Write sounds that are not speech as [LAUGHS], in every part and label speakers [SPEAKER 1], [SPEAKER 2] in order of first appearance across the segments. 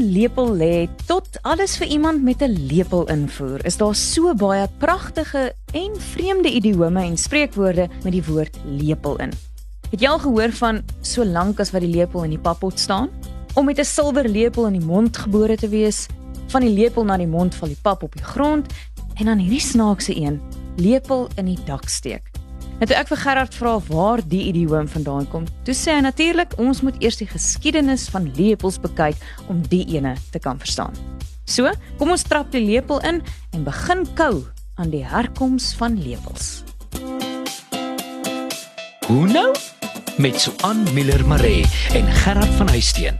[SPEAKER 1] lepel lê tot alles vir iemand met 'n lepel invoer, is daar so baie pragtige en vreemde idiome en spreekwoorde met die woord lepel in. Het jy al gehoor van so lank as wat die lepel in die pappot staan? Om met 'n silwer lepel in die mond gebore te wees, van die lepel na die mond val die pap op die grond en dan hierdie snaakse een, lepel in die dak steek. Net ek vir Gerard vra waar die idioom vandaan kom. Toe sê hy natuurlik ons moet eers die geskiedenis van lepels bekyk om die ene te kan verstaan. So, kom ons trap die lepel in en begin kou aan die herkoms van lepels.
[SPEAKER 2] Hoe nou? Met Suan Miller Maree en Gerard van Huisteen.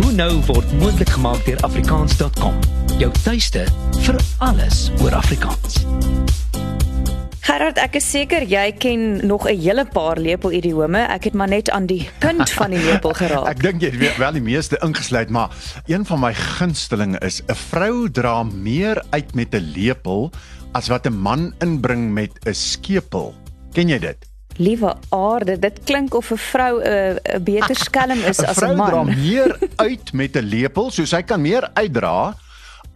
[SPEAKER 2] Hoe nou word moontlik gemaak deur afrikaans.com. Jou tuiste vir alles oor Afrikaans.
[SPEAKER 1] Gerard, ek is seker jy ken nog 'n hele paar lepel idiome. Ek het maar net aan die punt van die lepel [LAUGHS] geraak.
[SPEAKER 3] ek dink jy het wel die meeste ingesluit, maar een van my gunstelinge is 'n vrou dra meer uit met 'n lepel as wat 'n man inbring met 'n skepel. Ken jy dit?
[SPEAKER 1] Liewe aarde, dit klink of 'n vrou 'n 'n beter [LAUGHS] skelm is as 'n man.
[SPEAKER 3] 'n Vrou dra meer [LAUGHS] uit met 'n lepel, so sy kan meer uitdra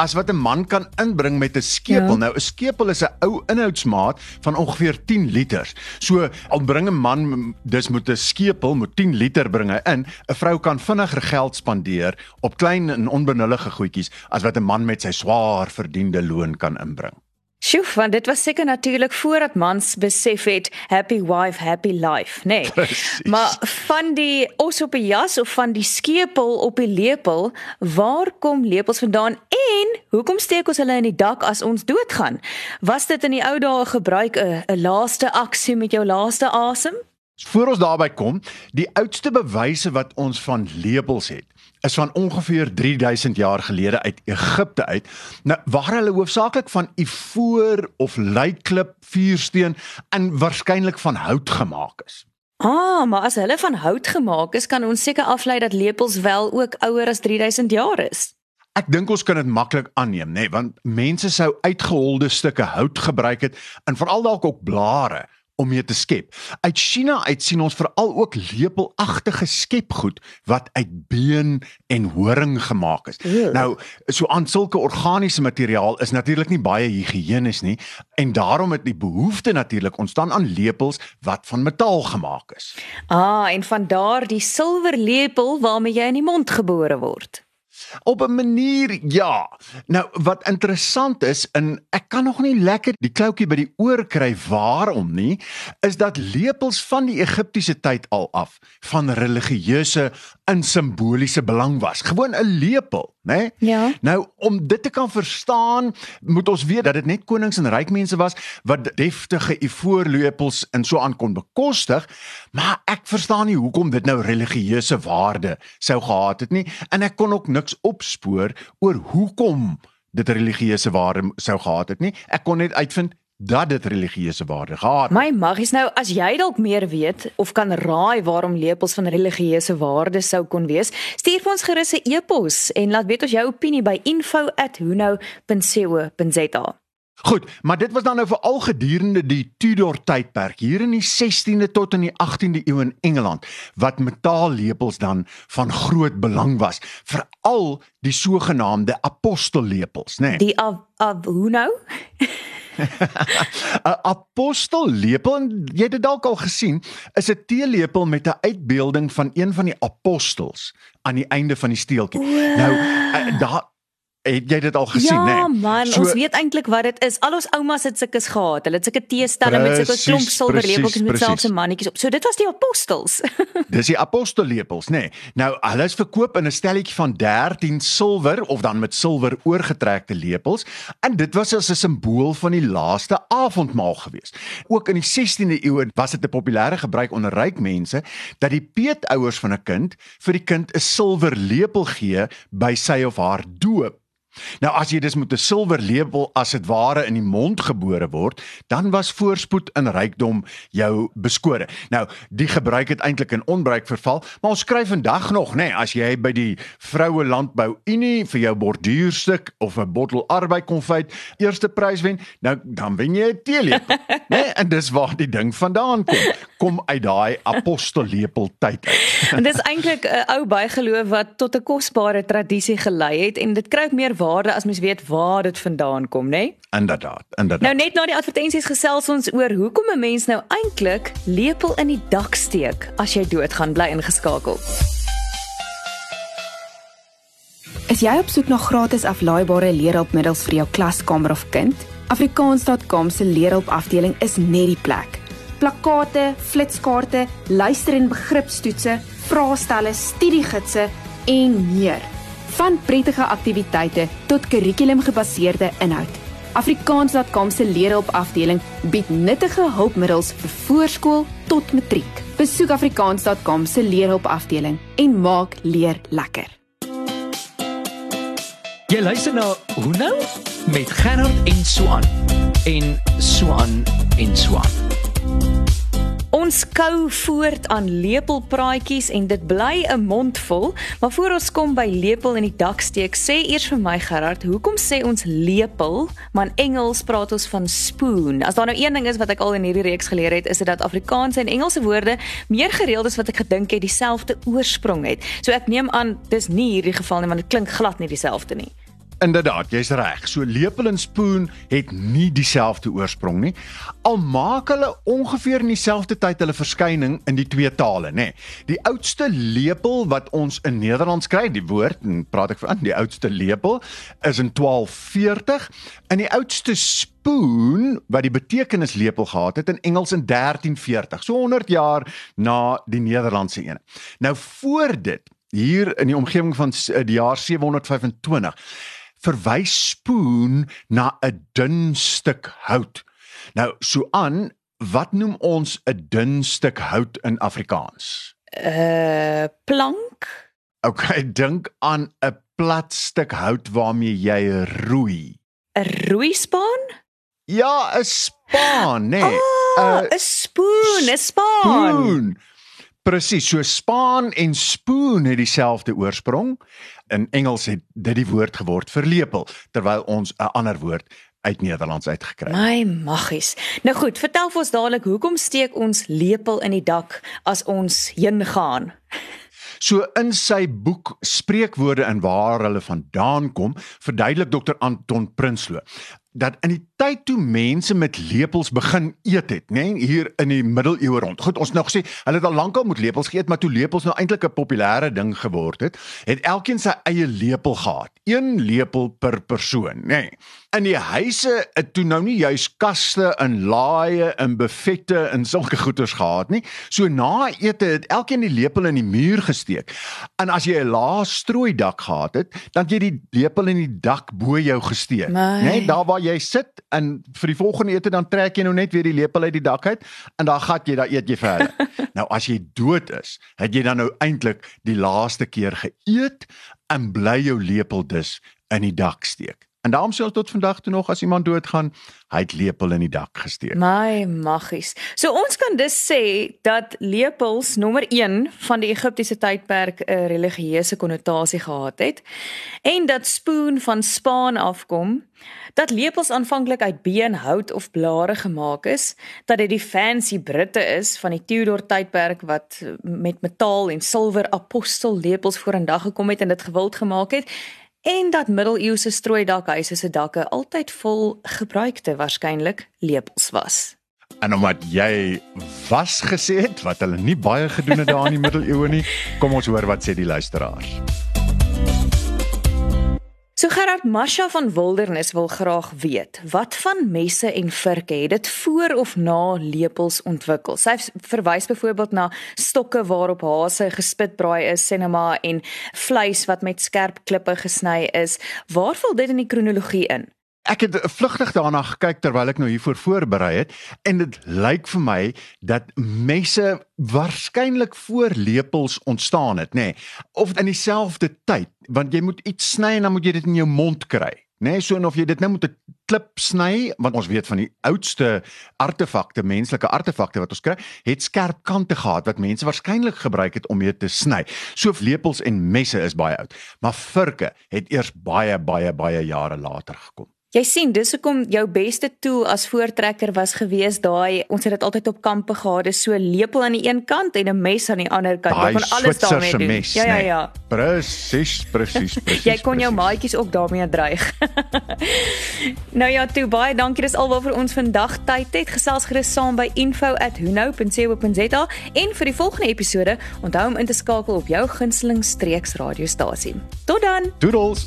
[SPEAKER 3] as wat 'n man kan inbring met 'n skepel. Ja. Nou 'n skepel is 'n ou inhoudsmaat van ongeveer 10 liter. So al bring 'n man dis moet 'n skepel moet 10 liter bringe in. 'n Vrou kan vinniger geld spandeer op klein en onbenullige goedjies as wat 'n man met sy swaar verdiende loon kan inbring.
[SPEAKER 1] Sjoe, want dit was seker natuurlik voordat mans besef het happy wife happy life, nê. [LAUGHS] Nee. Maar van die os op 'n jas of van die skepel op die lepel, waar kom lepels vandaan en hoekom steek ons hulle in die dak as ons doodgaan? Was dit in die ou dae gebruik 'n 'n laaste aksie met jou laaste asem?
[SPEAKER 3] Voor ons daarby kom, die oudste bewyse wat ons van lepels het, is van ongeveer 3000 jaar gelede uit Egipte uit. Nou waar hulle hoofsaaklik van ivoor of leiklip, vuursteen en waarskynlik van hout gemaak is.
[SPEAKER 1] Ah, maar as hulle van hout gemaak is, kan ons seker aflei dat lepels wel ook ouer as 3000 jaar is.
[SPEAKER 3] Ek dink ons kan dit maklik aanneem, nê, nee, want mense sou uitgeholde stukke hout gebruik het en veral dalk ook blare om mee te skep. Uit China uit sien ons veral ook lepelagtige skepgoed wat uit been en horing gemaak is. Ew. Nou, so aan sulke organiese materiaal is natuurlik nie baie higiënies nie en daarom het die behoefte natuurlik ontstaan aan lepels wat van metaal gemaak is.
[SPEAKER 1] Ah, en van daar die silwer lepel waarmee jy in die mond gebore word.
[SPEAKER 3] Op 'n manier ja. Nou wat interessant is en ek kan nog nie lekker die kloutjie by die oor kry waarom nie, is dat lepels van die Egiptiese tyd al af van religieuse en simboliese belang was. Gewoon 'n lepel, né? Nee?
[SPEAKER 1] Ja.
[SPEAKER 3] Nou om dit te kan verstaan, moet ons weet dat dit net konings en ryk mense was wat deftige ivoorlepels en so aan kon bekostig, maar ek verstaan nie hoekom dit nou religieuse waarde sou gehad het nie en ek kon ook niks opspoor oor hoekom dit religieuse waarde sou gehad het nie. Ek kon net uitvind dat dit religieuse waarde gehad.
[SPEAKER 1] My magies nou as jy dalk meer weet of kan raai waarom lepels van religieuse waarde sou kon wees, stuur vir ons gerus 'n e-pos en laat weet ons jou opinie by info@hunou.co.za.
[SPEAKER 3] Goed, maar dit was dan nou veral gedurende die Tudor tydperk hier in die 16de tot in die 18de eeu in Engeland wat metaallepels dan van groot belang was, veral die sogenaamde apostellepels, né? Nee.
[SPEAKER 1] Die of of hoe nou? [LAUGHS]
[SPEAKER 3] 'n Apostellepel, jy het dit dalk al gesien, is 'n teelepel met 'n uitbeelding van een van die apostels aan die einde van die steeltjie. Nou, uh, daar Het jy dit al gesien,
[SPEAKER 1] ja,
[SPEAKER 3] né?
[SPEAKER 1] Ja, nee? man, so, ons weet eintlik wat dit is. Al ons oumas het sulke gehad. Hulle het sulke teestelle met sulke klomp silwerlepeltjies met selfse mannetjies op. So dit was die apostels. [LAUGHS]
[SPEAKER 3] Dis die apostellepels, né? Nee. Nou, hulle is verkoop in 'n stelletjie van 13 silwer of dan met silwer oorgetrekte lepels en dit was as 'n simbool van die laaste avondmaal gewees. Ook in die 16de eeu was dit 'n populêre gebruik onder ryk mense dat die peetouers van 'n kind vir die kind 'n silwer lepel gee by sy of haar doop Nou as jy dis met 'n silwer lepel as dit ware in die mond gebore word, dan was voorspoed en rykdom jou beskore. Nou, die gebruik het eintlik in onbruik verval, maar ons skryf vandag nog, nê, nee, as jy by die Vroue Landbou Unie vir jou borduurstuk of 'n bottel arbeid konfyt eerste prys wen, nou dan wen jy 'n teelepel, [LAUGHS] nê? Nee, en dis waar die ding vandaan kom. Kom uit daai apostellepel tyd uit.
[SPEAKER 1] en dis eintlik 'n ou bygeloof wat tot 'n kosbare tradisie gelei het en dit kry ook meer waarde as mens weet waar dit vandaan kom, né? Nee?
[SPEAKER 3] Inderdaad, inderdaad.
[SPEAKER 1] Nou net na die advertensies gesels ons oor hoekom 'n mens nou eintlik lepel in die dak steek as jy doodgaan, bly ingeskakel.
[SPEAKER 4] Is jy op soek na gratis aflaaibare leerhulpmiddels vir jou klaskamer of kind? Afrikaans.com se leerhulp afdeling is net die plek. Plakkate, flitskaarte, luister- en begripstoetse, vraestelle, studiegidse en meer van prettige aktiwiteite tot kurrikulumgebaseerde inhoud. Afrikaans.com se leerhulpafdeling bied nuttige hulpmiddels vir voorskool tot matriek. Besoek afrikaans.com se leerhulpafdeling en maak leer lekker.
[SPEAKER 2] Jy luister na Hoe nou met Gerard en Swan en Swan en Swan.
[SPEAKER 1] Ons kou voort aan lepelpraatjies en dit bly 'n mond vol, maar voor ons kom by lepel in die dak steek, sê eers vir my Gerard, hoekom sê ons lepel, maar in Engels praat ons van spoon? As daar nou een ding is wat ek al in hierdie reeks geleer het, is dit dat Afrikaanse en Engelse woorde meer gereeld is wat ek gedink het dieselfde oorsprong het. So ek neem aan dis nie hierdie geval nie, want dit klink glad nie dieselfde nie.
[SPEAKER 3] Inderdaad, jy's reg. So lepel en spoon het nie dieselfde oorsprong nie. Al maak hulle ongeveer in dieselfde tyd hulle verskyning in die twee tale, nê. Die oudste lepel wat ons in Nederlands kry, die woord en praat ek van die oudste lepel is in 1240 en die oudste spoon wat die betekenis lepel gehad het in Engels in 1340. So 100 jaar na die Nederlandse een. Nou voor dit hier in die omgewing van die jaar 725 verwys spoon na 'n dun stuk hout. Nou, so aan, wat noem ons 'n dun stuk hout in Afrikaans?
[SPEAKER 1] 'n uh, plank.
[SPEAKER 3] Okay, [LAUGHS] dink aan 'n plat stuk hout waarmee jy roei.
[SPEAKER 1] 'n Roeispaan?
[SPEAKER 3] Ja, 'n spaan, nê. Nee.
[SPEAKER 1] Ah, 'n spoon, 'n spaan. Spoon.
[SPEAKER 3] Presies, so spaan en spoon het dieselfde oorsprong. In Engels het dit die woord geword vir lepel, terwyl ons 'n ander woord uit Nederlands uitgekry.
[SPEAKER 1] My maggies. Nou goed, vertel vir ons dadelik hoekom steek ons lepel in die dak as ons heen gaan?
[SPEAKER 3] So in sy boek Spreekwoorde en waar hulle vandaan kom, verduidelik Dr Anton Prinsloo dat in die tyd toe mense met lepels begin eet het, nê, nee, hier in die middeleeue rond. Goed, ons nou gesê, hulle het al lankal met lepels geëet, maar toe lepels nou eintlik 'n populêre ding geword het, het elkeen sy eie lepel gehad. Een lepel per persoon, nê. Nee. In die huise het toe nou nie juis kaste en laaie en buffette en sulke goeders gehad nie. So na ete het elkeen die lepel in die muur gesteek. En as jy 'n lae strooi dak gehad het, dan het jy die lepel in die dak bo jou gesteek, nê, nee, daar waar jy sit en vir die volgende ete dan trek jy nou net weer die lepel uit die dak uit en dan gat jy dan eet jy verder. [LAUGHS] nou as jy dood is, het jy dan nou eintlik die laaste keer geëet en bly jou lepel dus in die dak steek. En daarom sê ons tot vandag toe nog as iemand doodgaan, hy het lepel in die dak gesteek.
[SPEAKER 1] My maggies. So ons kan dus sê dat lepels nommer 1 van die Egiptiese tydperk 'n religieuse konnotasie gehad het en dat spoon van Spaan afkom, dat lepels aanvanklik uit been, hout of blare gemaak is, dat dit die fancy Britte is van die Tudor tydperk wat met metaal en silwer apostel lepels vorendag gekom het en dit gewild gemaak het en dat middeleeuse strooidakhuise se dakke altyd vol gebruikte waarskynlik lepels was.
[SPEAKER 3] En omdat jy was gesê het wat hulle nie baie gedoen het daar in die middeleeue nie, kom ons hoor wat sê die luisteraars.
[SPEAKER 1] So Gerard Masha van Wildernis wil graag weet, wat van messe en virke het dit voor of na lepels ontwikkel? Sy verwys byvoorbeeld na stokke waarop hase gespit braai is, sinema en vleis wat met skerp klippe gesny is. Waar val dit in die kronologie in?
[SPEAKER 3] Ek het vlugtig daarna gekyk terwyl ek nou hiervoor voorberei het en dit lyk vir my dat messe waarskynlik voor lepels ontstaan het, nê? Nee, of in dieselfde tyd, want jy moet iets sny en dan moet jy dit in jou mond kry. Nee, so en of jy dit nou met 'n klip sny, want ons weet van die oudste artefakte, menslike artefakte wat ons kry, het skerp kante gehad wat mense waarskynlik gebruik het om mee te sny. So lepels en messe is baie oud, maar vurke het eers baie baie baie jare later gekom.
[SPEAKER 1] Jy sien, dis hoekom jou beste tool as voortrekker was gewees daai ons het dit altyd op kampe gehad, dis so lepel aan die een kant en 'n mes aan die ander kant.
[SPEAKER 3] Jy
[SPEAKER 1] kon alles daarmee doen.
[SPEAKER 3] Mes,
[SPEAKER 1] ja ja ja.
[SPEAKER 3] Nee. Presies, presies, [LAUGHS] presies.
[SPEAKER 1] jy kon jou maatjies ook daarmee dreig. [LAUGHS] nou ja, toe baie dankie. Dis alwaar vir ons vandag tyd het. Gesels gerus saam by info@hunou.co.za en vir die volgende episode, onthou om in te skakel op jou gunsteling streeksradiostasie. Tot dan.
[SPEAKER 3] Doodles.